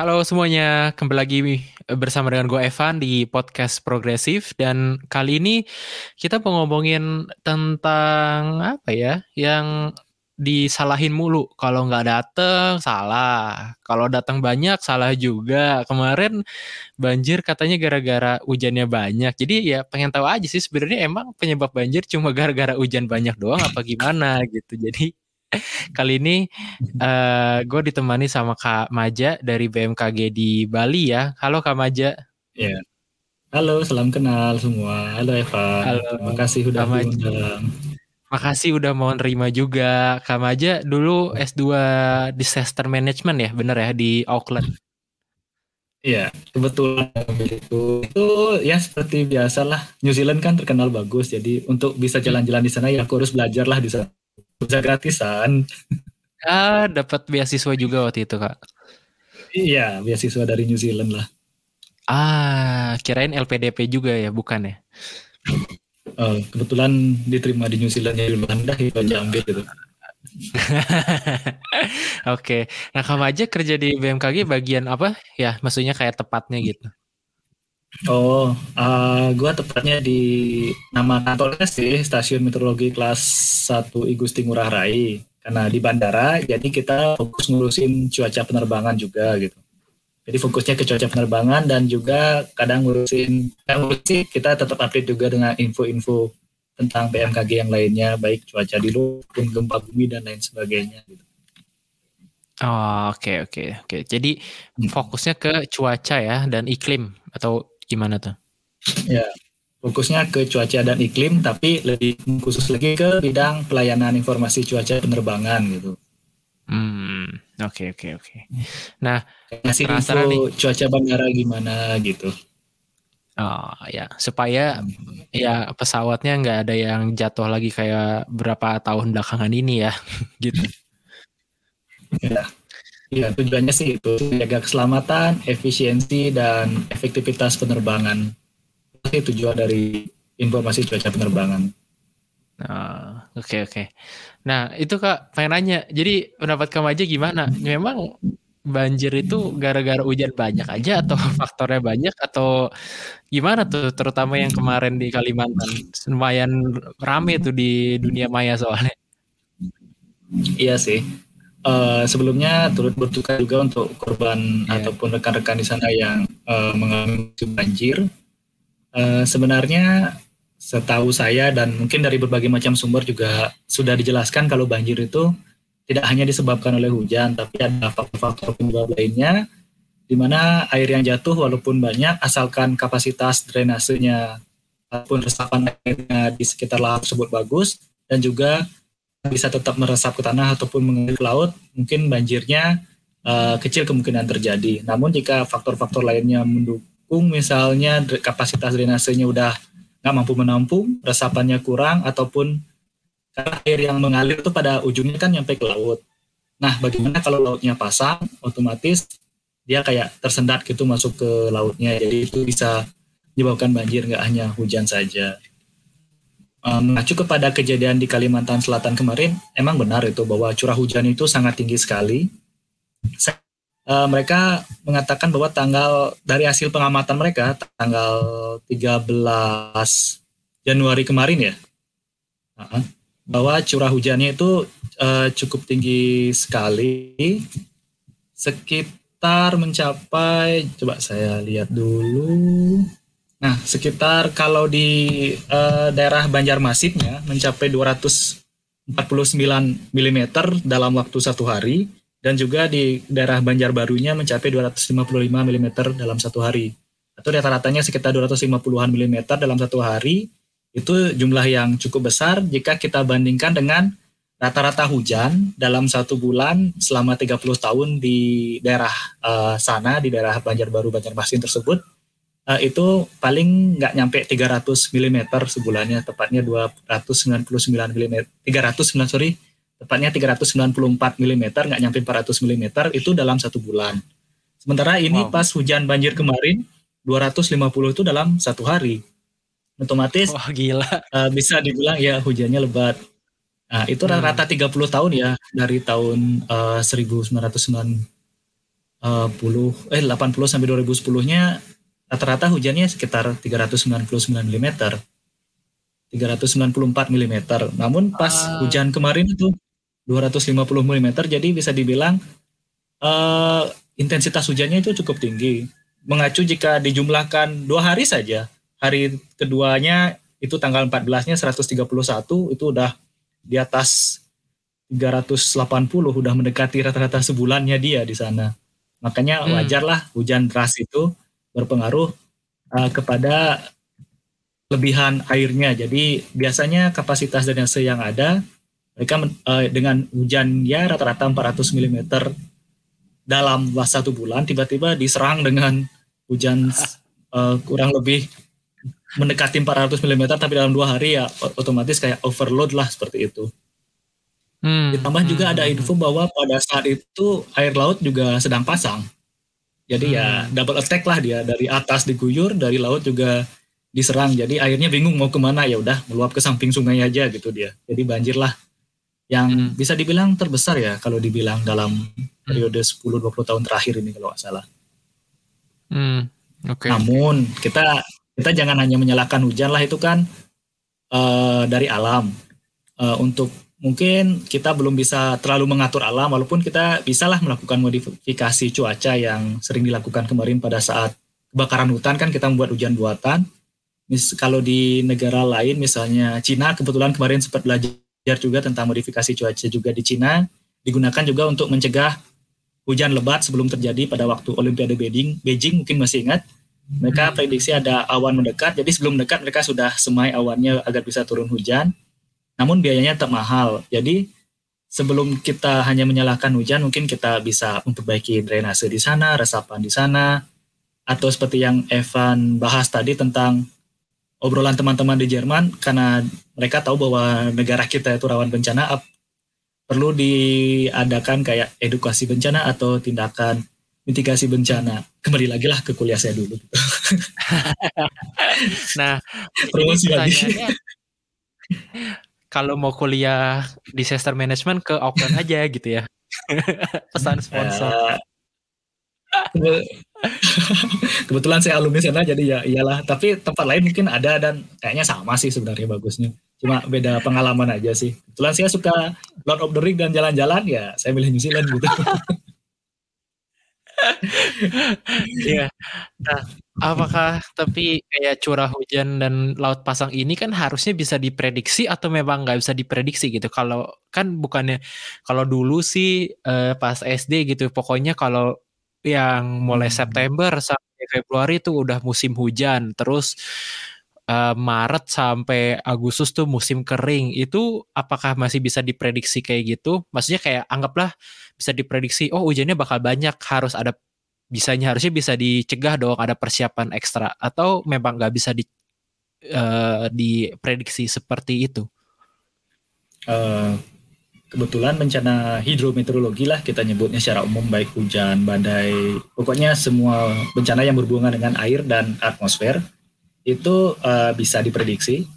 Halo semuanya, kembali lagi bersama dengan gue Evan di podcast Progresif dan kali ini kita mau ngomongin tentang apa ya, yang disalahin mulu. Kalau nggak dateng salah, kalau datang banyak salah juga. Kemarin banjir katanya gara-gara hujannya banyak. Jadi ya pengen tahu aja sih sebenarnya emang penyebab banjir cuma gara-gara hujan banyak doang apa gimana gitu. Jadi Kali ini uh, gue ditemani sama Kak Maja dari BMKG di Bali ya. Halo Kak Maja. Ya. Halo, salam kenal semua. Halo Eva. Halo. Terima kasih udah diundang. Makasih udah mau nerima juga. Kak Maja dulu S2 Disaster Management ya, bener ya di Auckland. Iya, kebetulan itu itu ya seperti biasalah. New Zealand kan terkenal bagus, jadi untuk bisa jalan-jalan di sana ya aku harus belajar lah di sana bisa gratisan. Ah, dapat beasiswa juga waktu itu, Kak. Iya, beasiswa dari New Zealand lah. Ah, kirain LPDP juga ya, bukan ya? Oh, kebetulan diterima di New Zealand ya dulu dah itu aja ambil gitu. Oke, nah kamu aja kerja di BMKG bagian apa ya? Maksudnya kayak tepatnya gitu? Oh, uh, gua tepatnya di nama kantornya sih Stasiun Meteorologi Kelas 1 Igusti Ngurah Rai. Karena di bandara, jadi kita fokus ngurusin cuaca penerbangan juga gitu. Jadi fokusnya ke cuaca penerbangan dan juga kadang ngurusin, ngurusin kita tetap update juga dengan info-info tentang BMKG yang lainnya, baik cuaca di luar, gempa bumi dan lain sebagainya. Gitu. Oh, oke okay, oke okay, oke. Okay. Jadi hmm. fokusnya ke cuaca ya dan iklim atau gimana tuh? Ya, fokusnya ke cuaca dan iklim, tapi lebih khusus lagi ke bidang pelayanan informasi cuaca penerbangan gitu. Hmm, oke okay, oke okay, oke. Okay. Nah, ngasih info nih. cuaca bandara gimana gitu. Oh ya, supaya hmm. ya pesawatnya nggak ada yang jatuh lagi kayak berapa tahun belakangan ini ya, gitu. Ya, Ya tujuannya sih itu menjaga keselamatan, efisiensi dan efektivitas penerbangan. Itu tujuan dari informasi cuaca penerbangan. Oke oh, oke. Okay, okay. Nah itu kak pengen nanya. Jadi pendapat kamu aja gimana? Memang banjir itu gara-gara hujan banyak aja atau faktornya banyak atau gimana tuh? Terutama yang kemarin di Kalimantan lumayan rame tuh di dunia maya soalnya. Iya sih Uh, sebelumnya turut berduka juga untuk korban yeah. ataupun rekan-rekan di sana yang uh, mengalami banjir. Uh, sebenarnya setahu saya dan mungkin dari berbagai macam sumber juga sudah dijelaskan kalau banjir itu tidak hanya disebabkan oleh hujan, tapi ada faktor-faktor penyebab lainnya di mana air yang jatuh walaupun banyak asalkan kapasitas drainasenya ataupun resapan airnya di sekitar lahan tersebut bagus dan juga bisa tetap meresap ke tanah ataupun mengalir ke laut, mungkin banjirnya uh, kecil kemungkinan terjadi. Namun jika faktor-faktor lainnya mendukung, misalnya kapasitas drainasenya udah nggak mampu menampung, resapannya kurang, ataupun air yang mengalir itu pada ujungnya kan nyampe ke laut. Nah, bagaimana kalau lautnya pasang, otomatis dia kayak tersendat gitu masuk ke lautnya. Jadi itu bisa menyebabkan banjir nggak hanya hujan saja mengacu kepada kejadian di Kalimantan Selatan kemarin, emang benar itu bahwa curah hujan itu sangat tinggi sekali. Uh, mereka mengatakan bahwa tanggal dari hasil pengamatan mereka tanggal 13 Januari kemarin ya, bahwa curah hujannya itu uh, cukup tinggi sekali, sekitar mencapai, coba saya lihat dulu, Nah, sekitar kalau di uh, daerah Banjarmasinnya mencapai 249 mm dalam waktu satu hari dan juga di daerah Banjarbarunya mencapai 255 mm dalam satu hari. Atau rata-ratanya sekitar 250-an mm dalam satu hari. Itu jumlah yang cukup besar jika kita bandingkan dengan rata-rata hujan dalam satu bulan selama 30 tahun di daerah uh, sana, di daerah Banjarbaru, Banjarmasin tersebut uh, itu paling nggak nyampe 300 mm sebulannya, tepatnya 299 mm, 300 sorry, tepatnya 394 mm, nggak nyampe 400 mm itu dalam satu bulan. Sementara ini wow. pas hujan banjir kemarin 250 itu dalam satu hari. Otomatis Wah, gila. Uh, bisa dibilang ya hujannya lebat. Nah, itu hmm. rata-rata 30 tahun ya dari tahun uh, 1990 uh, puluh eh 80 sampai 2010-nya rata-rata hujannya sekitar 399 mm. 394 mm. Namun pas uh. hujan kemarin itu 250 mm jadi bisa dibilang uh, intensitas hujannya itu cukup tinggi. Mengacu jika dijumlahkan dua hari saja, hari keduanya itu tanggal 14-nya 131 itu udah di atas 380 udah mendekati rata-rata sebulannya dia di sana. Makanya hmm. wajarlah hujan deras itu berpengaruh uh, kepada lebihan airnya. Jadi biasanya kapasitas drainase yang ada mereka uh, dengan hujan ya rata-rata 400 mm dalam satu bulan tiba-tiba diserang dengan hujan uh, kurang lebih mendekati 400 mm tapi dalam dua hari ya otomatis kayak overload lah seperti itu. Hmm, Ditambah hmm, juga ada hmm, info hmm. bahwa pada saat itu air laut juga sedang pasang. Jadi ya hmm. ya double attack lah dia dari atas diguyur, dari laut juga diserang. Jadi airnya bingung mau ke mana ya udah meluap ke samping sungai aja gitu dia. Jadi banjir lah yang hmm. bisa dibilang terbesar ya kalau dibilang dalam hmm. periode 10-20 tahun terakhir ini kalau nggak salah. Hmm. Okay. Namun kita kita jangan hanya menyalahkan hujan lah itu kan uh, dari alam. Uh, untuk mungkin kita belum bisa terlalu mengatur alam walaupun kita bisalah melakukan modifikasi cuaca yang sering dilakukan kemarin pada saat kebakaran hutan kan kita membuat hujan buatan. Mis kalau di negara lain misalnya Cina kebetulan kemarin sempat belajar juga tentang modifikasi cuaca juga di Cina digunakan juga untuk mencegah hujan lebat sebelum terjadi pada waktu Olimpiade Beijing. Beijing mungkin masih ingat. Mereka prediksi ada awan mendekat, jadi sebelum mendekat mereka sudah semai awannya agar bisa turun hujan. Namun biayanya tetap mahal. Jadi sebelum kita hanya menyalahkan hujan, mungkin kita bisa memperbaiki drainase di sana, resapan di sana, atau seperti yang Evan bahas tadi tentang obrolan teman-teman di Jerman karena mereka tahu bahwa negara kita itu rawan bencana perlu diadakan kayak edukasi bencana atau tindakan mitigasi bencana. Kembali lagi lah ke kuliah saya dulu. Nah promosi lagi kalau mau kuliah disaster management ke Auckland aja gitu ya pesan sponsor uh, Kebetulan saya alumni sana jadi ya iyalah. Tapi tempat lain mungkin ada dan kayaknya sama sih sebenarnya bagusnya. Cuma beda pengalaman aja sih. Kebetulan saya suka Lord of the Ring dan jalan-jalan ya saya milih New Zealand gitu. Iya. nah, apakah tapi kayak curah hujan dan laut pasang ini kan harusnya bisa diprediksi atau memang nggak bisa diprediksi gitu? Kalau kan bukannya kalau dulu sih eh, pas SD gitu, pokoknya kalau yang mulai hmm. September sampai Februari itu udah musim hujan, terus uh, Maret sampai Agustus tuh musim kering. Itu apakah masih bisa diprediksi kayak gitu? Maksudnya kayak anggaplah bisa diprediksi, oh hujannya bakal banyak, harus ada bisanya harusnya bisa dicegah dong, ada persiapan ekstra atau memang nggak bisa di uh, diprediksi seperti itu? Uh, kebetulan bencana hidrometeorologi lah kita nyebutnya secara umum baik hujan, badai, pokoknya semua bencana yang berhubungan dengan air dan atmosfer itu uh, bisa diprediksi.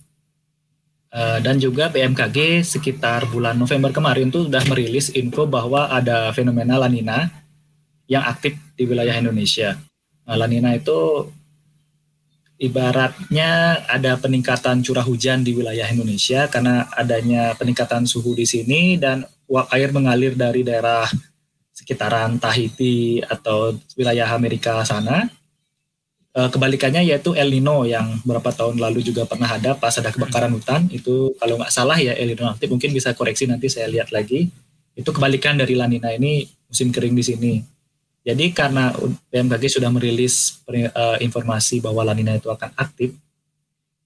Uh, dan juga BMKG sekitar bulan November kemarin tuh sudah merilis info bahwa ada fenomena La Nina yang aktif di wilayah Indonesia. Nah, La Nina itu ibaratnya ada peningkatan curah hujan di wilayah Indonesia karena adanya peningkatan suhu di sini dan uap air mengalir dari daerah sekitaran Tahiti atau wilayah Amerika sana. Eh, kebalikannya yaitu El Nino yang beberapa tahun lalu juga pernah ada pas ada kebakaran hutan itu kalau nggak salah ya El Nino aktif mungkin bisa koreksi nanti saya lihat lagi itu kebalikan dari La Nina ini musim kering di sini. Jadi karena BMKG sudah merilis uh, informasi bahwa La Nina itu akan aktif,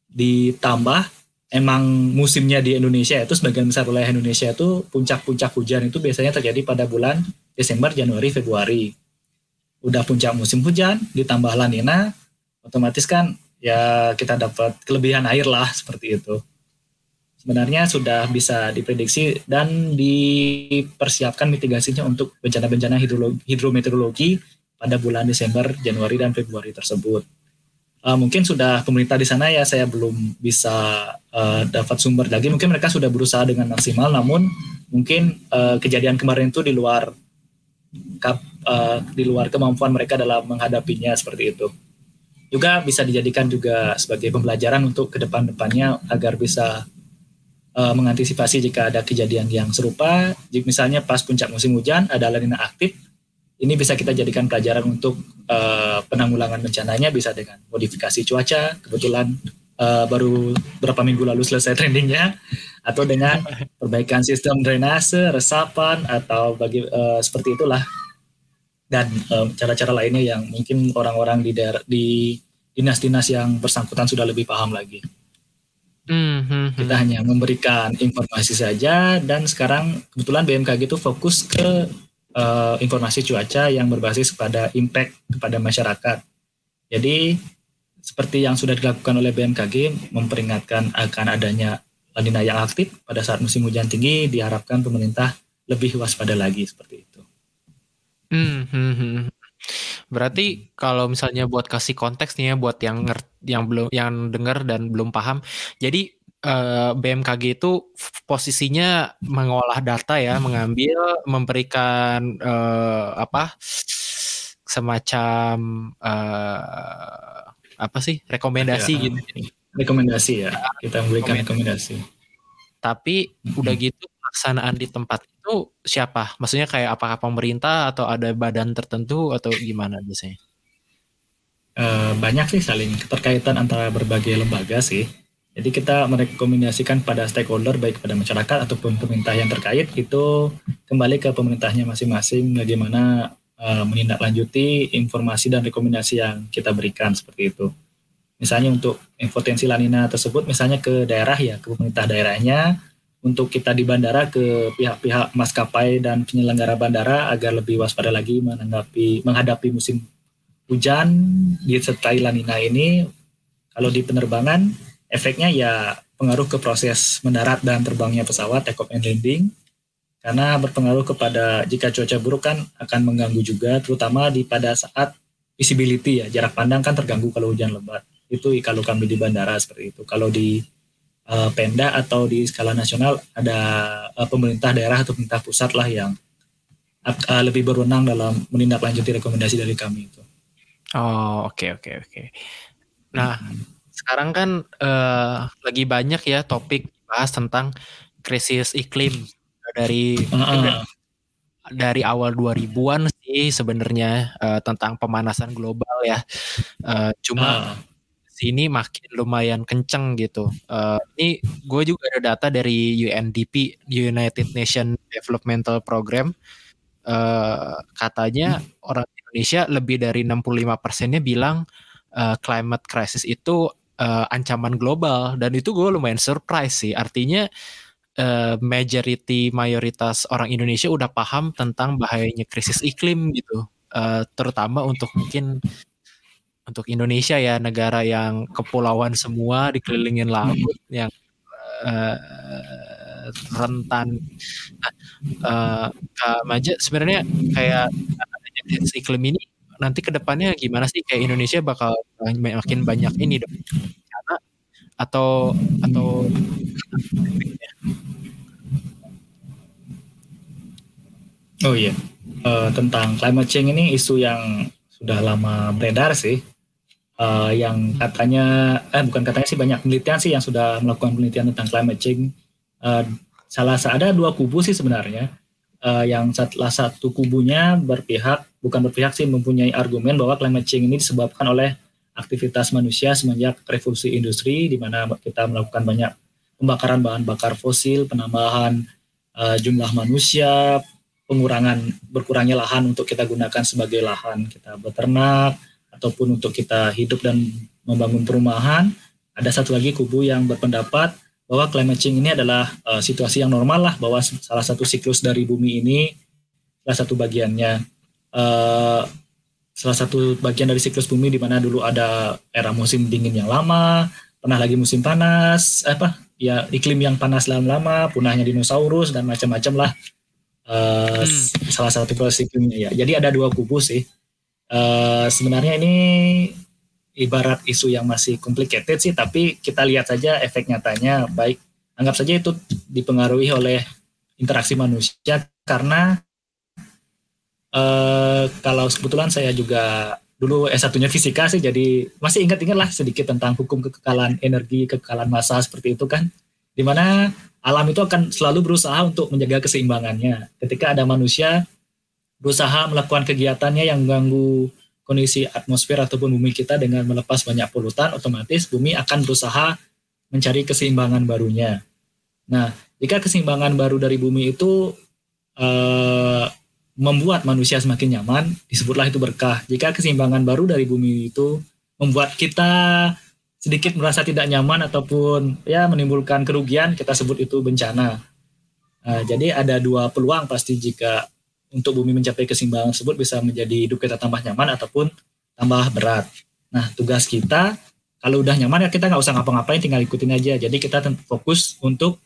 ditambah emang musimnya di Indonesia itu sebagian besar wilayah Indonesia itu puncak-puncak hujan itu biasanya terjadi pada bulan Desember, Januari, Februari. Udah puncak musim hujan, ditambah La Nina, otomatis kan ya kita dapat kelebihan air lah seperti itu sebenarnya sudah bisa diprediksi dan dipersiapkan mitigasinya untuk bencana-bencana hidrometeorologi pada bulan Desember, Januari, dan Februari tersebut. Uh, mungkin sudah pemerintah di sana ya saya belum bisa uh, dapat sumber lagi. Mungkin mereka sudah berusaha dengan maksimal, namun mungkin uh, kejadian kemarin itu di luar kap, uh, di luar kemampuan mereka dalam menghadapinya seperti itu. Juga bisa dijadikan juga sebagai pembelajaran untuk ke depan-depannya agar bisa uh, mengantisipasi jika ada kejadian yang serupa. Jika misalnya pas puncak musim hujan ada lanina aktif, ini bisa kita jadikan pelajaran untuk uh, penanggulangan bencananya bisa dengan modifikasi cuaca. Kebetulan uh, baru berapa minggu lalu selesai trendingnya atau dengan perbaikan sistem drainase, resapan atau bagi uh, seperti itulah dan cara-cara uh, lainnya yang mungkin orang-orang di daerah di dinas-dinas yang bersangkutan sudah lebih paham lagi. Mm-hmm. Kita hanya memberikan informasi saja dan sekarang kebetulan BMKG itu fokus ke uh, informasi cuaca yang berbasis pada impact kepada masyarakat. Jadi seperti yang sudah dilakukan oleh BMKG memperingatkan akan adanya lanina yang aktif pada saat musim hujan tinggi diharapkan pemerintah lebih waspada lagi seperti itu. Hmm, hmm, hmm. Berarti kalau misalnya buat kasih konteks nih ya buat yang yang belum yang dengar dan belum paham. Jadi eh, BMKG itu posisinya mengolah data ya, mengambil, memberikan uh, apa semacam uh, apa sih rekomendasi ya, gitu. Rekomendasi ya, kita memberikan rekomendasi. Tapi hmm. udah gitu pelaksanaan di tempat itu siapa? Maksudnya kayak apakah pemerintah atau ada badan tertentu atau gimana biasanya? Uh, banyak sih saling keterkaitan antara berbagai lembaga sih. Jadi kita merekomendasikan pada stakeholder baik pada masyarakat ataupun pemerintah yang terkait itu kembali ke pemerintahnya masing-masing bagaimana uh, menindaklanjuti informasi dan rekomendasi yang kita berikan seperti itu. Misalnya untuk potensi lanina tersebut misalnya ke daerah ya, ke pemerintah daerahnya, untuk kita di bandara ke pihak-pihak maskapai dan penyelenggara bandara agar lebih waspada lagi menanggapi menghadapi musim hujan disertai lanina ini. Kalau di penerbangan efeknya ya pengaruh ke proses mendarat dan terbangnya pesawat take off and landing. Karena berpengaruh kepada jika cuaca buruk kan akan mengganggu juga terutama di pada saat visibility ya jarak pandang kan terganggu kalau hujan lebat. Itu kalau kami di bandara seperti itu. Kalau di uh, Pemda atau di skala nasional ada uh, pemerintah daerah atau pemerintah pusat lah yang uh, lebih berwenang dalam menindaklanjuti rekomendasi dari kami itu. Oh oke okay, oke okay, oke. Okay. Nah hmm. sekarang kan uh, lagi banyak ya topik bahas tentang krisis iklim dari uh, dari awal 2000-an sih sebenarnya uh, tentang pemanasan global ya. Uh, cuma uh. Sini makin lumayan kenceng gitu. Uh, ini gue juga ada data dari UNDP United Nations Developmental Program. Uh, katanya hmm. orang Indonesia lebih dari 65 persennya bilang uh, climate crisis itu uh, ancaman global dan itu gue lumayan surprise sih. Artinya uh, majority mayoritas orang Indonesia udah paham tentang bahayanya krisis iklim gitu, uh, terutama untuk mungkin untuk Indonesia ya negara yang kepulauan semua dikelilingin laut yang uh, rentan. Nah, uh, Kak Maja sebenarnya kayak krisis iklim ini nanti ke depannya gimana sih kayak Indonesia bakal makin banyak ini dong atau atau Oh iya, uh, tentang climate change ini isu yang sudah lama beredar sih. Uh, yang katanya, eh bukan katanya sih banyak penelitian sih yang sudah melakukan penelitian tentang climate change. Uh, salah ada dua kubu sih sebenarnya. Uh, yang salah satu kubunya berpihak, bukan berpihak sih mempunyai argumen bahwa climate change ini disebabkan oleh aktivitas manusia semenjak revolusi industri, di mana kita melakukan banyak pembakaran bahan bakar fosil, penambahan uh, jumlah manusia, pengurangan berkurangnya lahan untuk kita gunakan sebagai lahan kita beternak ataupun untuk kita hidup dan membangun perumahan. Ada satu lagi kubu yang berpendapat bahwa climate change ini adalah uh, situasi yang normal lah bahwa salah satu siklus dari bumi ini salah satu bagiannya uh, salah satu bagian dari siklus bumi di mana dulu ada era musim dingin yang lama, pernah lagi musim panas, apa ya iklim yang panas lama-lama, punahnya dinosaurus dan macam-macam lah uh, hmm. salah satu proses iklimnya ya. Jadi ada dua kubu sih. Uh, sebenarnya ini ibarat isu yang masih complicated sih, tapi kita lihat saja efek nyatanya baik. Anggap saja itu dipengaruhi oleh interaksi manusia karena uh, kalau kebetulan saya juga dulu S1-nya fisika sih jadi masih ingat-ingat lah sedikit tentang hukum kekekalan energi, kekekalan massa seperti itu kan. Di mana alam itu akan selalu berusaha untuk menjaga keseimbangannya. Ketika ada manusia berusaha melakukan kegiatannya yang mengganggu kondisi atmosfer ataupun bumi kita dengan melepas banyak polutan, otomatis bumi akan berusaha mencari keseimbangan barunya. Nah, jika keseimbangan baru dari bumi itu uh, membuat manusia semakin nyaman, disebutlah itu berkah. Jika keseimbangan baru dari bumi itu membuat kita sedikit merasa tidak nyaman ataupun ya menimbulkan kerugian, kita sebut itu bencana. Nah, jadi ada dua peluang pasti jika untuk bumi mencapai keseimbangan tersebut bisa menjadi hidup kita tambah nyaman ataupun tambah berat. Nah, tugas kita kalau udah nyaman ya kita nggak usah ngapa-ngapain, tinggal ikutin aja. Jadi kita fokus untuk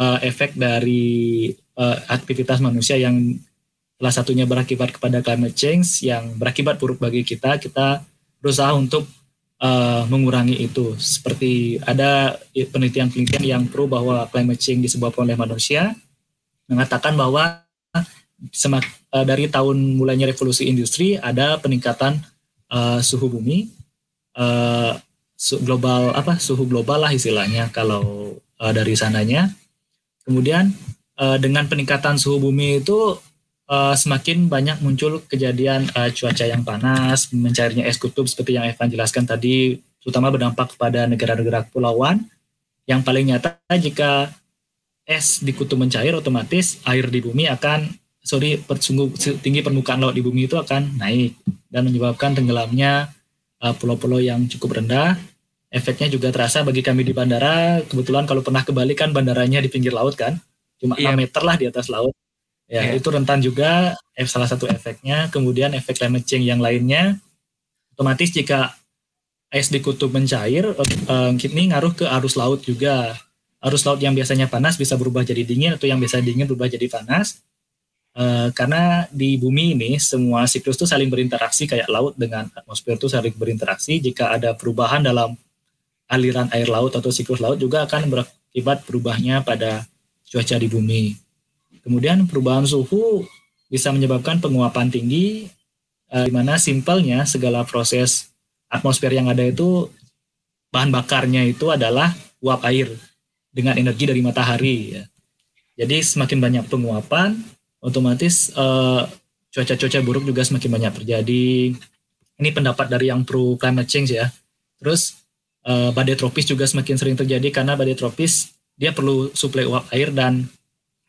uh, efek dari uh, aktivitas manusia yang salah satunya berakibat kepada climate change yang berakibat buruk bagi kita, kita berusaha untuk uh, mengurangi itu. Seperti ada penelitian-penelitian yang pro bahwa climate change disebabkan oleh manusia, mengatakan bahwa semak, uh, dari tahun mulainya revolusi industri ada peningkatan uh, suhu bumi, uh, su global apa suhu global lah istilahnya kalau uh, dari sananya. Kemudian uh, dengan peningkatan suhu bumi itu uh, semakin banyak muncul kejadian uh, cuaca yang panas, mencairnya es kutub seperti yang Evan jelaskan tadi, terutama berdampak kepada negara-negara kepulauan. Yang paling nyata jika es di kutub mencair, otomatis air di bumi akan, sorry, sungguh tinggi permukaan laut di bumi itu akan naik dan menyebabkan tenggelamnya pulau-pulau uh, yang cukup rendah. Efeknya juga terasa bagi kami di bandara. Kebetulan kalau pernah ke Bali kan bandaranya di pinggir laut kan, cuma iya. 6 meter lah di atas laut Ya, yeah. itu rentan juga F salah satu efeknya. Kemudian efek climate change yang lainnya otomatis jika es di kutub mencair, uh, ini ngaruh ke arus laut juga. Arus laut yang biasanya panas bisa berubah jadi dingin atau yang biasa dingin berubah jadi panas. Uh, karena di bumi ini semua siklus itu saling berinteraksi kayak laut dengan atmosfer itu saling berinteraksi. Jika ada perubahan dalam aliran air laut atau siklus laut juga akan berakibat berubahnya pada cuaca di bumi. Kemudian perubahan suhu bisa menyebabkan penguapan tinggi, eh, di mana simpelnya segala proses atmosfer yang ada itu bahan bakarnya itu adalah uap air dengan energi dari matahari. Ya. Jadi semakin banyak penguapan, otomatis eh, cuaca-cuaca buruk juga semakin banyak terjadi. Ini pendapat dari yang pro climate change ya. Terus eh, badai tropis juga semakin sering terjadi karena badai tropis dia perlu suplai uap air dan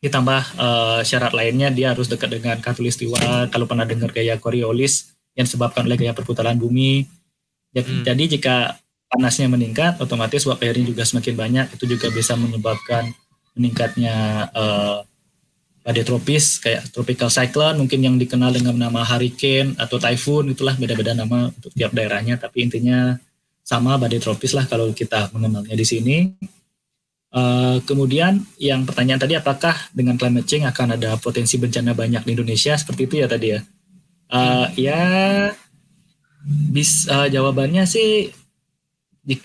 ditambah uh, syarat lainnya dia harus dekat dengan katulistiwa kalau pernah dengar gaya Coriolis yang disebabkan oleh gaya perputaran bumi jadi, hmm. jadi jika panasnya meningkat otomatis uap airnya juga semakin banyak itu juga bisa menyebabkan meningkatnya uh, badai tropis kayak tropical cyclone mungkin yang dikenal dengan nama hurricane atau typhoon itulah beda-beda nama untuk tiap daerahnya tapi intinya sama badai tropis lah kalau kita mengenalnya di sini Uh, kemudian yang pertanyaan tadi apakah dengan climate change akan ada potensi bencana banyak di Indonesia seperti itu ya tadi ya? Uh, ya, bis uh, jawabannya sih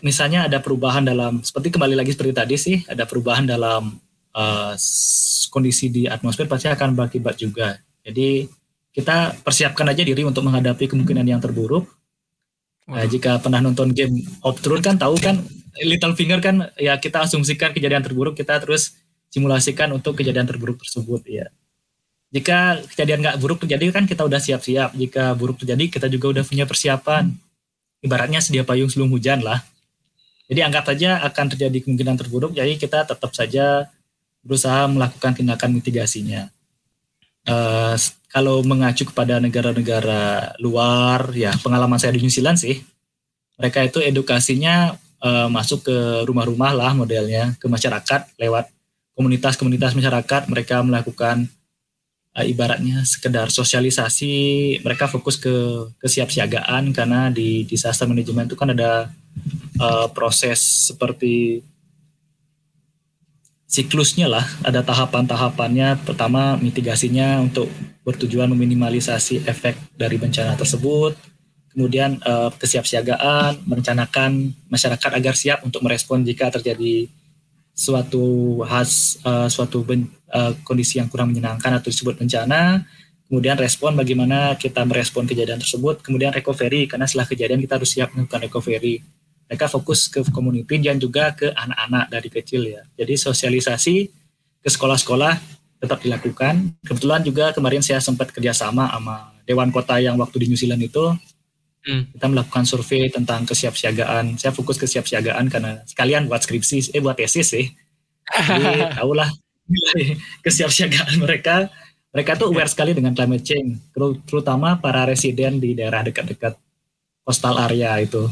misalnya ada perubahan dalam seperti kembali lagi seperti tadi sih ada perubahan dalam uh, kondisi di atmosfer pasti akan berakibat juga. Jadi kita persiapkan aja diri untuk menghadapi kemungkinan yang terburuk. Nah, jika pernah nonton game Thrones kan tahu kan Little Finger kan ya kita asumsikan kejadian terburuk kita terus simulasikan untuk kejadian terburuk tersebut ya. Jika kejadian nggak buruk terjadi kan kita udah siap-siap. Jika buruk terjadi kita juga udah punya persiapan. Ibaratnya sedia payung sebelum hujan lah. Jadi anggap saja akan terjadi kemungkinan terburuk, jadi kita tetap saja berusaha melakukan tindakan mitigasinya. Uh, kalau mengacu kepada negara-negara luar, ya pengalaman saya di New Zealand sih, mereka itu edukasinya uh, masuk ke rumah-rumah lah modelnya ke masyarakat lewat komunitas-komunitas masyarakat mereka melakukan uh, ibaratnya sekedar sosialisasi mereka fokus ke kesiapsiagaan karena di disaster management itu kan ada uh, proses seperti siklusnya lah ada tahapan-tahapannya pertama mitigasinya untuk bertujuan meminimalisasi efek dari bencana tersebut kemudian uh, kesiapsiagaan, merencanakan masyarakat agar siap untuk merespon jika terjadi suatu khas uh, suatu ben, uh, kondisi yang kurang menyenangkan atau disebut bencana. kemudian respon bagaimana kita merespon kejadian tersebut, kemudian recovery karena setelah kejadian kita harus siap melakukan recovery. Mereka fokus ke community dan juga ke anak-anak dari kecil ya. Jadi sosialisasi ke sekolah-sekolah tetap dilakukan. Kebetulan juga kemarin saya sempat kerjasama sama Dewan Kota yang waktu di New Zealand itu hmm. kita melakukan survei tentang kesiapsiagaan. Saya fokus kesiapsiagaan karena sekalian buat skripsi, eh buat tesis sih. Jadi tahulah kesiapsiagaan mereka mereka tuh aware sekali dengan climate change, terutama para residen di daerah dekat-dekat coastal area itu.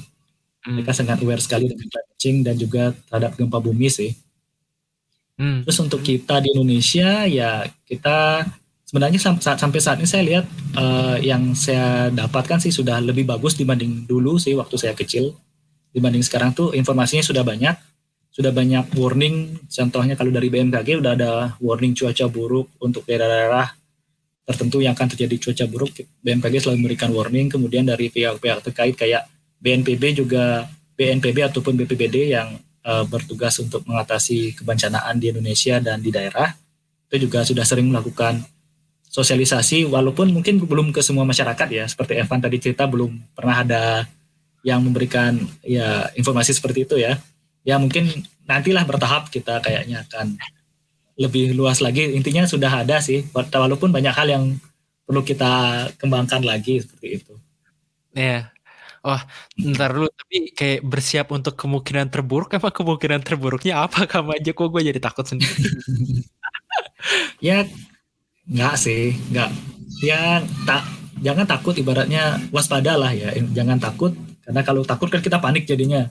Hmm. Mereka sangat aware sekali dengan climate change dan juga terhadap gempa bumi sih. Hmm. Terus untuk kita di Indonesia ya kita sebenarnya sampai saat ini saya lihat uh, yang saya dapatkan sih sudah lebih bagus dibanding dulu sih waktu saya kecil. Dibanding sekarang tuh informasinya sudah banyak sudah banyak warning. Contohnya kalau dari BMKG udah ada warning cuaca buruk untuk daerah-daerah tertentu yang akan terjadi cuaca buruk. BMKG selalu memberikan warning. Kemudian dari pihak-pihak terkait kayak BNPB juga BNPB ataupun BPBD yang uh, bertugas untuk mengatasi kebencanaan di Indonesia dan di daerah itu juga sudah sering melakukan sosialisasi walaupun mungkin belum ke semua masyarakat ya seperti Evan tadi cerita belum pernah ada yang memberikan ya informasi seperti itu ya ya mungkin nantilah bertahap kita kayaknya akan lebih luas lagi. Intinya sudah ada sih, walaupun banyak hal yang perlu kita kembangkan lagi seperti itu. Iya. Wah, ntar dulu tapi kayak bersiap untuk kemungkinan terburuk apa kemungkinan terburuknya apa kamu aja kok gue jadi takut sendiri. ya nggak sih, nggak. Ya tak jangan takut ibaratnya waspada lah ya. Jangan takut karena kalau takut kan kita panik jadinya.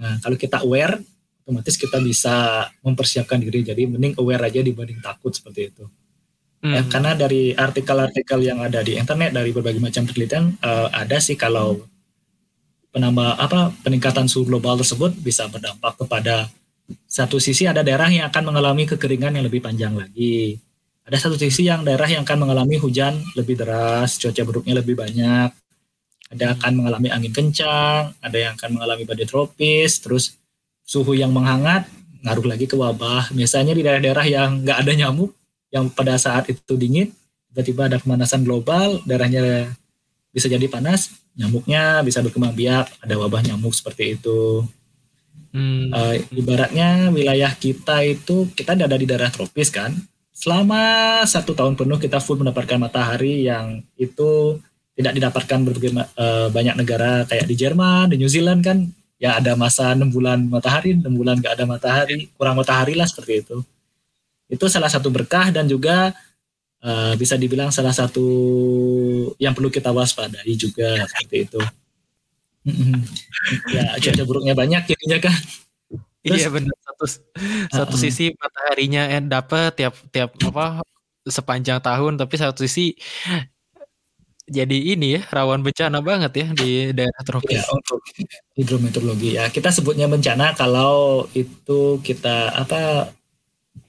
Nah, kalau kita aware, otomatis kita bisa mempersiapkan diri. Jadi mending aware aja dibanding takut seperti itu. Ya, hmm. Ya, karena dari artikel-artikel yang ada di internet dari berbagai macam penelitian uh, ada sih kalau penambah apa peningkatan suhu global tersebut bisa berdampak kepada satu sisi ada daerah yang akan mengalami kekeringan yang lebih panjang lagi. Ada satu sisi yang daerah yang akan mengalami hujan lebih deras, cuaca buruknya lebih banyak ada akan mengalami angin kencang, ada yang akan mengalami badai tropis, terus suhu yang menghangat ngaruh lagi ke wabah. Biasanya di daerah-daerah yang nggak ada nyamuk, yang pada saat itu dingin, tiba-tiba ada pemanasan global, daerahnya bisa jadi panas, nyamuknya bisa berkembang biak, ada wabah nyamuk seperti itu. Hmm. Uh, ibaratnya wilayah kita itu kita ada di daerah tropis kan. Selama satu tahun penuh kita full mendapatkan matahari yang itu tidak didapatkan berbagai uh, banyak negara kayak di Jerman, di New Zealand kan ya ada masa enam bulan matahari, enam bulan nggak ada matahari, kurang matahari lah seperti itu. Itu salah satu berkah dan juga uh, bisa dibilang salah satu yang perlu kita waspadai juga seperti itu. ya cuaca buruknya banyak jadinya kan. Terus, iya benar satu satu uh, sisi mataharinya eh, dapat tiap tiap apa sepanjang tahun tapi satu sisi jadi ini ya rawan bencana banget ya di daerah tropis. Ya, untuk hidrometeorologi ya kita sebutnya bencana kalau itu kita apa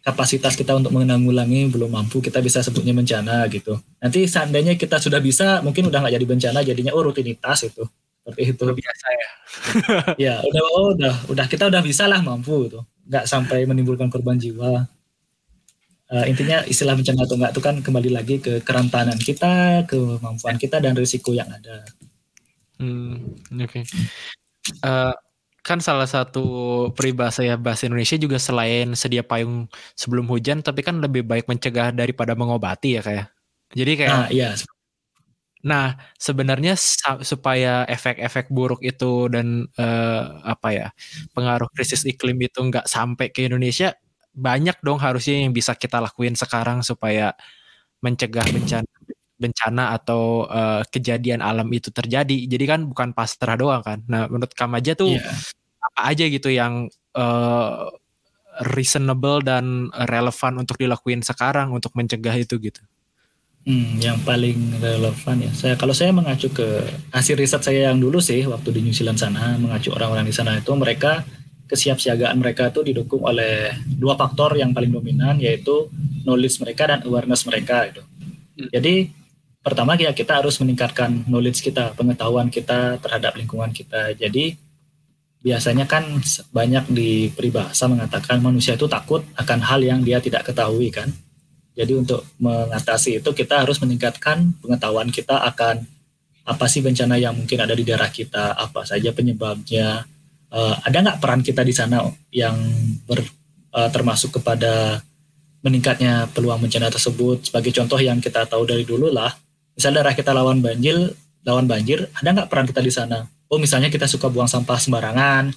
kapasitas kita untuk menanggulangi belum mampu kita bisa sebutnya bencana gitu. Nanti seandainya kita sudah bisa mungkin udah nggak jadi bencana jadinya oh rutinitas itu seperti itu. Biasa ya. ya udah oh, udah udah kita udah bisa lah mampu itu nggak sampai menimbulkan korban jiwa uh, intinya istilah bencana atau enggak itu kan kembali lagi ke kerentanan kita, kemampuan kita dan risiko yang ada. Hmm, oke. Okay. Uh, eh, kan salah satu peribahasa ya bahasa Indonesia juga selain sedia payung sebelum hujan, tapi kan lebih baik mencegah daripada mengobati ya kayak. Ya? Jadi kayak. Nah, iya. Nah, sebenarnya supaya efek-efek buruk itu dan uh, apa ya pengaruh krisis iklim itu nggak sampai ke Indonesia, banyak dong harusnya yang bisa kita lakuin sekarang supaya mencegah bencana bencana atau uh, kejadian alam itu terjadi. Jadi kan bukan pasrah doang kan. Nah, menurut kamu aja tuh yeah. apa aja gitu yang uh, reasonable dan relevan untuk dilakuin sekarang untuk mencegah itu gitu. Hmm, yang paling relevan ya. Saya kalau saya mengacu ke hasil riset saya yang dulu sih waktu di New Zealand sana, mengacu orang-orang di sana itu mereka kesiapsiagaan mereka itu didukung oleh dua faktor yang paling dominan yaitu knowledge mereka dan awareness mereka itu. Hmm. Jadi pertama ya kita harus meningkatkan knowledge kita, pengetahuan kita terhadap lingkungan kita. Jadi biasanya kan banyak di peribahasa mengatakan manusia itu takut akan hal yang dia tidak ketahui kan. Jadi untuk mengatasi itu kita harus meningkatkan pengetahuan kita akan apa sih bencana yang mungkin ada di daerah kita, apa saja penyebabnya, uh, ada nggak peran kita di sana yang ber, uh, termasuk kepada meningkatnya peluang bencana tersebut. Sebagai contoh yang kita tahu dari dulu lah, misalnya daerah kita lawan banjir, lawan banjir, ada nggak peran kita di sana? Oh misalnya kita suka buang sampah sembarangan,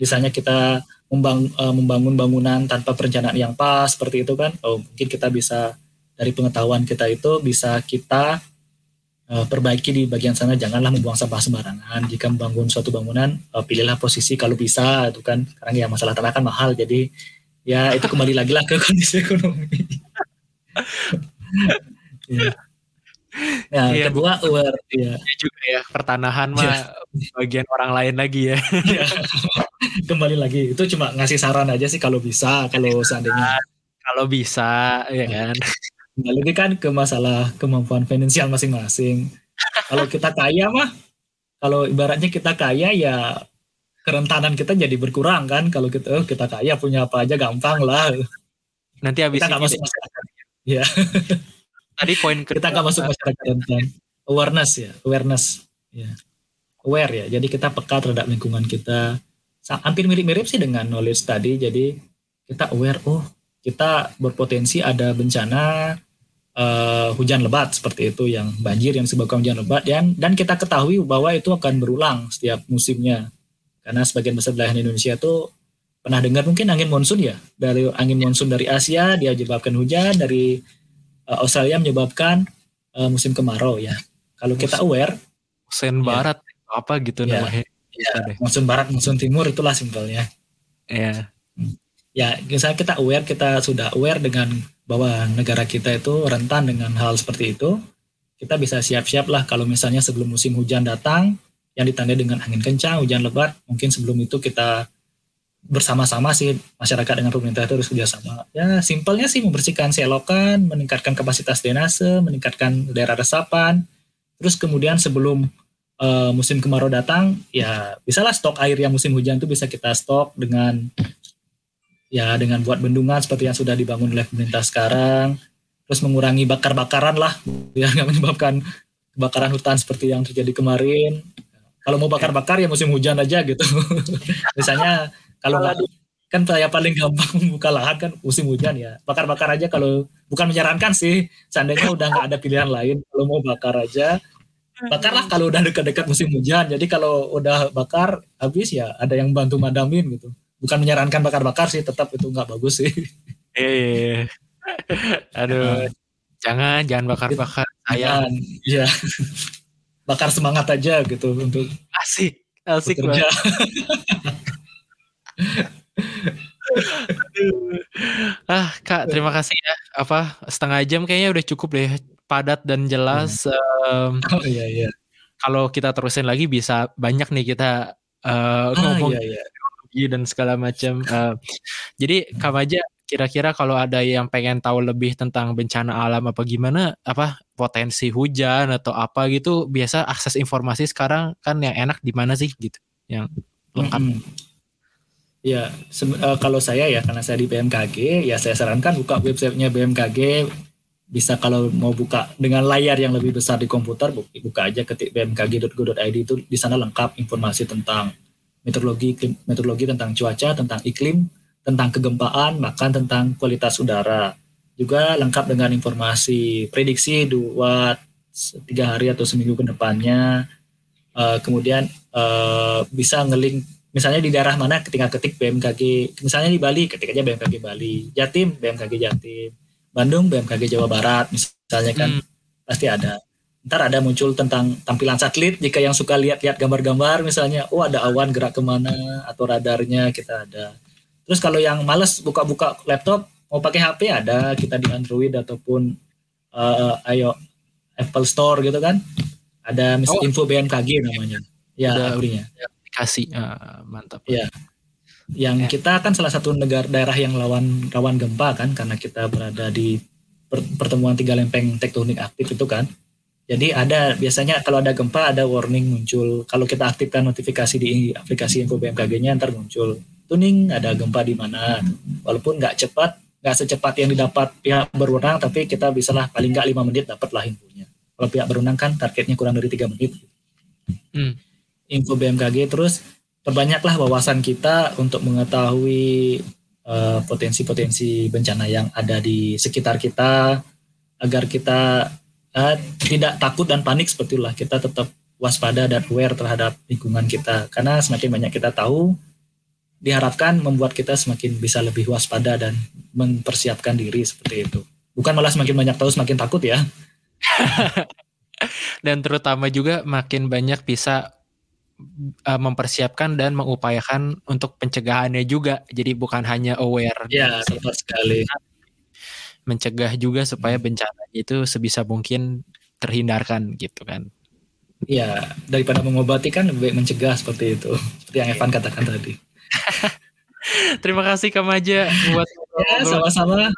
misalnya kita membang, uh, membangun bangunan tanpa perencanaan yang pas seperti itu kan oh mungkin kita bisa dari pengetahuan kita itu bisa kita uh, perbaiki di bagian sana janganlah membuang sampah sembarangan jika membangun suatu bangunan uh, pilihlah posisi kalau bisa itu kan karena ya masalah tanah kan mahal jadi ya itu kembali lagi lah ke kondisi ekonomi. Ya, iya. kedua aware ya. juga ya pertanahan mah ya. bagian orang lain lagi ya. ya. Kembali lagi itu cuma ngasih saran aja sih kalau bisa kalau seandainya kalau bisa ya kan. Nah, lebih kan ke masalah kemampuan finansial masing-masing. kalau kita kaya mah kalau ibaratnya kita kaya ya kerentanan kita jadi berkurang kan kalau kita oh, kita kaya punya apa aja gampang lah. Nanti habis kita nggak masuk masyarakat. Ya. Tadi poin kita nggak masuk masyarakat rentan. Awareness ya, awareness. Ya. Aware ya. Jadi kita peka terhadap lingkungan kita. Hampir mirip-mirip sih dengan knowledge tadi. Jadi kita aware, oh kita berpotensi ada bencana uh, hujan lebat seperti itu yang banjir yang disebabkan hujan lebat dan dan kita ketahui bahwa itu akan berulang setiap musimnya karena sebagian besar wilayah Indonesia itu pernah dengar mungkin angin monsun ya dari angin monsun dari Asia dia menyebabkan hujan dari uh, Australia menyebabkan uh, musim kemarau ya. Kalau kita aware, musim ya, barat apa gitu ya, namanya. Ya, musim barat, musim timur itulah simpelnya. Ya. Ya, misalnya kita aware, kita sudah aware dengan bahwa negara kita itu rentan dengan hal seperti itu, kita bisa siap-siap lah kalau misalnya sebelum musim hujan datang, yang ditandai dengan angin kencang, hujan lebat, mungkin sebelum itu kita bersama-sama sih masyarakat dengan pemerintah itu harus kerjasama. Ya simpelnya sih membersihkan selokan, meningkatkan kapasitas drainase, meningkatkan daerah resapan. Terus kemudian sebelum uh, musim kemarau datang, ya bisalah stok air yang musim hujan itu bisa kita stok dengan ya dengan buat bendungan seperti yang sudah dibangun oleh pemerintah sekarang. Terus mengurangi bakar-bakaran lah, biar nggak menyebabkan kebakaran hutan seperti yang terjadi kemarin. Kalau mau bakar-bakar ya musim hujan aja gitu. Misalnya kalau nggak kan saya paling gampang membuka lahan kan musim hujan ya. Bakar-bakar aja kalau bukan menyarankan sih. Seandainya udah nggak ada pilihan lain kalau mau bakar aja. Bakarlah kalau udah dekat-dekat musim hujan. Jadi kalau udah bakar habis ya ada yang bantu madamin gitu. Bukan menyarankan bakar-bakar sih tetap itu nggak bagus sih. Eh aduh. Jangan jangan bakar-bakar sayang. ya bakar semangat aja gitu untuk asik asik banget ah kak terima kasih ya apa setengah jam kayaknya udah cukup deh padat dan jelas hmm. um, oh iya iya kalau kita terusin lagi bisa banyak nih kita uh, ngomong iya, iya. dan segala macam uh, jadi kamu aja kira-kira kalau ada yang pengen tahu lebih tentang bencana alam apa gimana apa potensi hujan atau apa gitu biasa akses informasi sekarang kan yang enak di mana sih gitu yang lengkap mm -hmm. Ya, uh, kalau saya ya karena saya di BMKG, ya saya sarankan buka websitenya BMKG. Bisa kalau mau buka dengan layar yang lebih besar di komputer, buka aja ketik bmkg.go.id itu di sana lengkap informasi tentang meteorologi, meteorologi tentang cuaca, tentang iklim, tentang kegempaan, bahkan tentang kualitas udara. Juga lengkap dengan informasi prediksi dua tiga hari atau seminggu ke depannya. Uh, kemudian uh, bisa ngelink misalnya di daerah mana ketika ketik BMKG misalnya di Bali ketik aja BMKG Bali. Jatim BMKG Jatim. Bandung BMKG Jawa Barat misalnya kan. Hmm. pasti ada. Ntar ada muncul tentang tampilan satelit jika yang suka lihat-lihat gambar-gambar misalnya oh ada awan gerak ke mana atau radarnya kita ada. Terus kalau yang males buka-buka laptop mau pakai HP ada kita di Android ataupun uh, ayo Apple Store gitu kan. Ada misalnya oh. info BMKG namanya. Ya aplikasinya ya kasih uh, mantap. Ya yang ya. kita kan salah satu negara daerah yang lawan rawan gempa kan karena kita berada di pertemuan tiga lempeng tektonik aktif itu kan. Jadi ada biasanya kalau ada gempa ada warning muncul. Kalau kita aktifkan notifikasi di aplikasi info BMKG-nya ntar muncul. Tuning ada gempa di mana. Walaupun nggak cepat nggak secepat yang didapat pihak berwenang tapi kita bisa lah paling nggak lima menit dapat lah infonya. Kalau pihak berwenang kan targetnya kurang dari tiga menit. Hmm. Info BMKG terus perbanyaklah wawasan kita untuk mengetahui uh, potensi-potensi bencana yang ada di sekitar kita agar kita uh, tidak takut dan panik seperti itulah kita tetap waspada dan aware terhadap lingkungan kita karena semakin banyak kita tahu diharapkan membuat kita semakin bisa lebih waspada dan mempersiapkan diri seperti itu. Bukan malah semakin banyak tahu semakin takut ya. dan terutama juga makin banyak bisa uh, mempersiapkan dan mengupayakan untuk pencegahannya juga. Jadi bukan hanya aware. Ya, tepat sekali. Mencegah juga supaya hmm. bencana itu sebisa mungkin terhindarkan gitu kan. Iya, daripada mengobati kan lebih mencegah seperti itu. Seperti yang Evan katakan tadi. Terima kasih Kak Maja buat ya, sama-sama.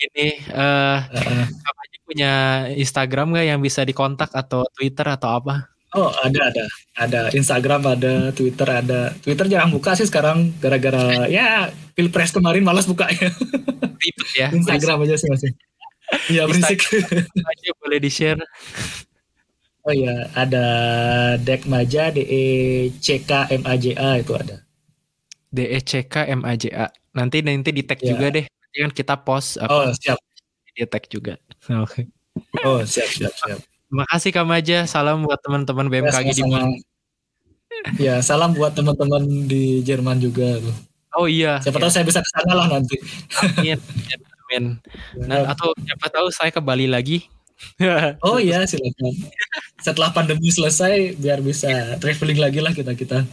Ini uh, uh. Kak Maja punya Instagram nggak yang bisa dikontak atau Twitter atau apa? Oh ada ada ada Instagram ada Twitter ada Twitter jarang buka sih sekarang gara-gara ya pilpres kemarin malas bukanya. Ribet ya. Instagram berisik. aja sih masih. Iya berisik. Aja boleh di share. Oh iya ada Dek Maja D E C K M A J A itu ada. D E C K M A J A. Nanti nanti di tag yeah. juga deh. Nanti kan kita post apa. Oh, siap. Di tag juga. Oke. Okay. Oh, siap siap siap. Terima kasih Kak Maja. Salam buat teman-teman BMKG ya, di mana. Ya, salam buat teman-teman di Jerman juga. Oh iya. Siapa ya. tahu saya bisa ke sana lah nanti. Amin. Amin. Nah, atau siapa tahu saya ke Bali lagi. oh iya, silakan. Setelah pandemi selesai biar bisa traveling lagi lah kita-kita.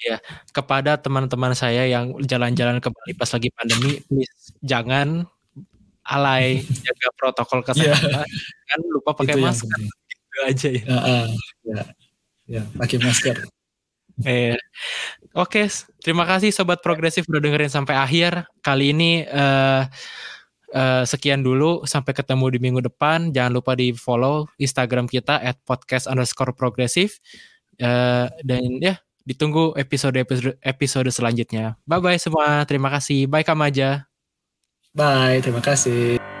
Ya, kepada teman-teman saya yang jalan-jalan ke Bali pas lagi pandemi, please jangan alay jaga protokol iya. kesehatan. Yeah. Kan lupa pakai Itu masker. Itu aja ya. Uh, uh, ya. Ya, pakai masker. Eh, Oke, okay, terima kasih sobat progresif udah dengerin sampai akhir. Kali ini uh, uh, sekian dulu. Sampai ketemu di minggu depan. Jangan lupa di follow Instagram kita at podcast underscore progresif. Uh, dan ya, ditunggu episode-episode episode selanjutnya. Bye bye semua. Terima kasih. Bye Kamaja. Bye. Terima kasih.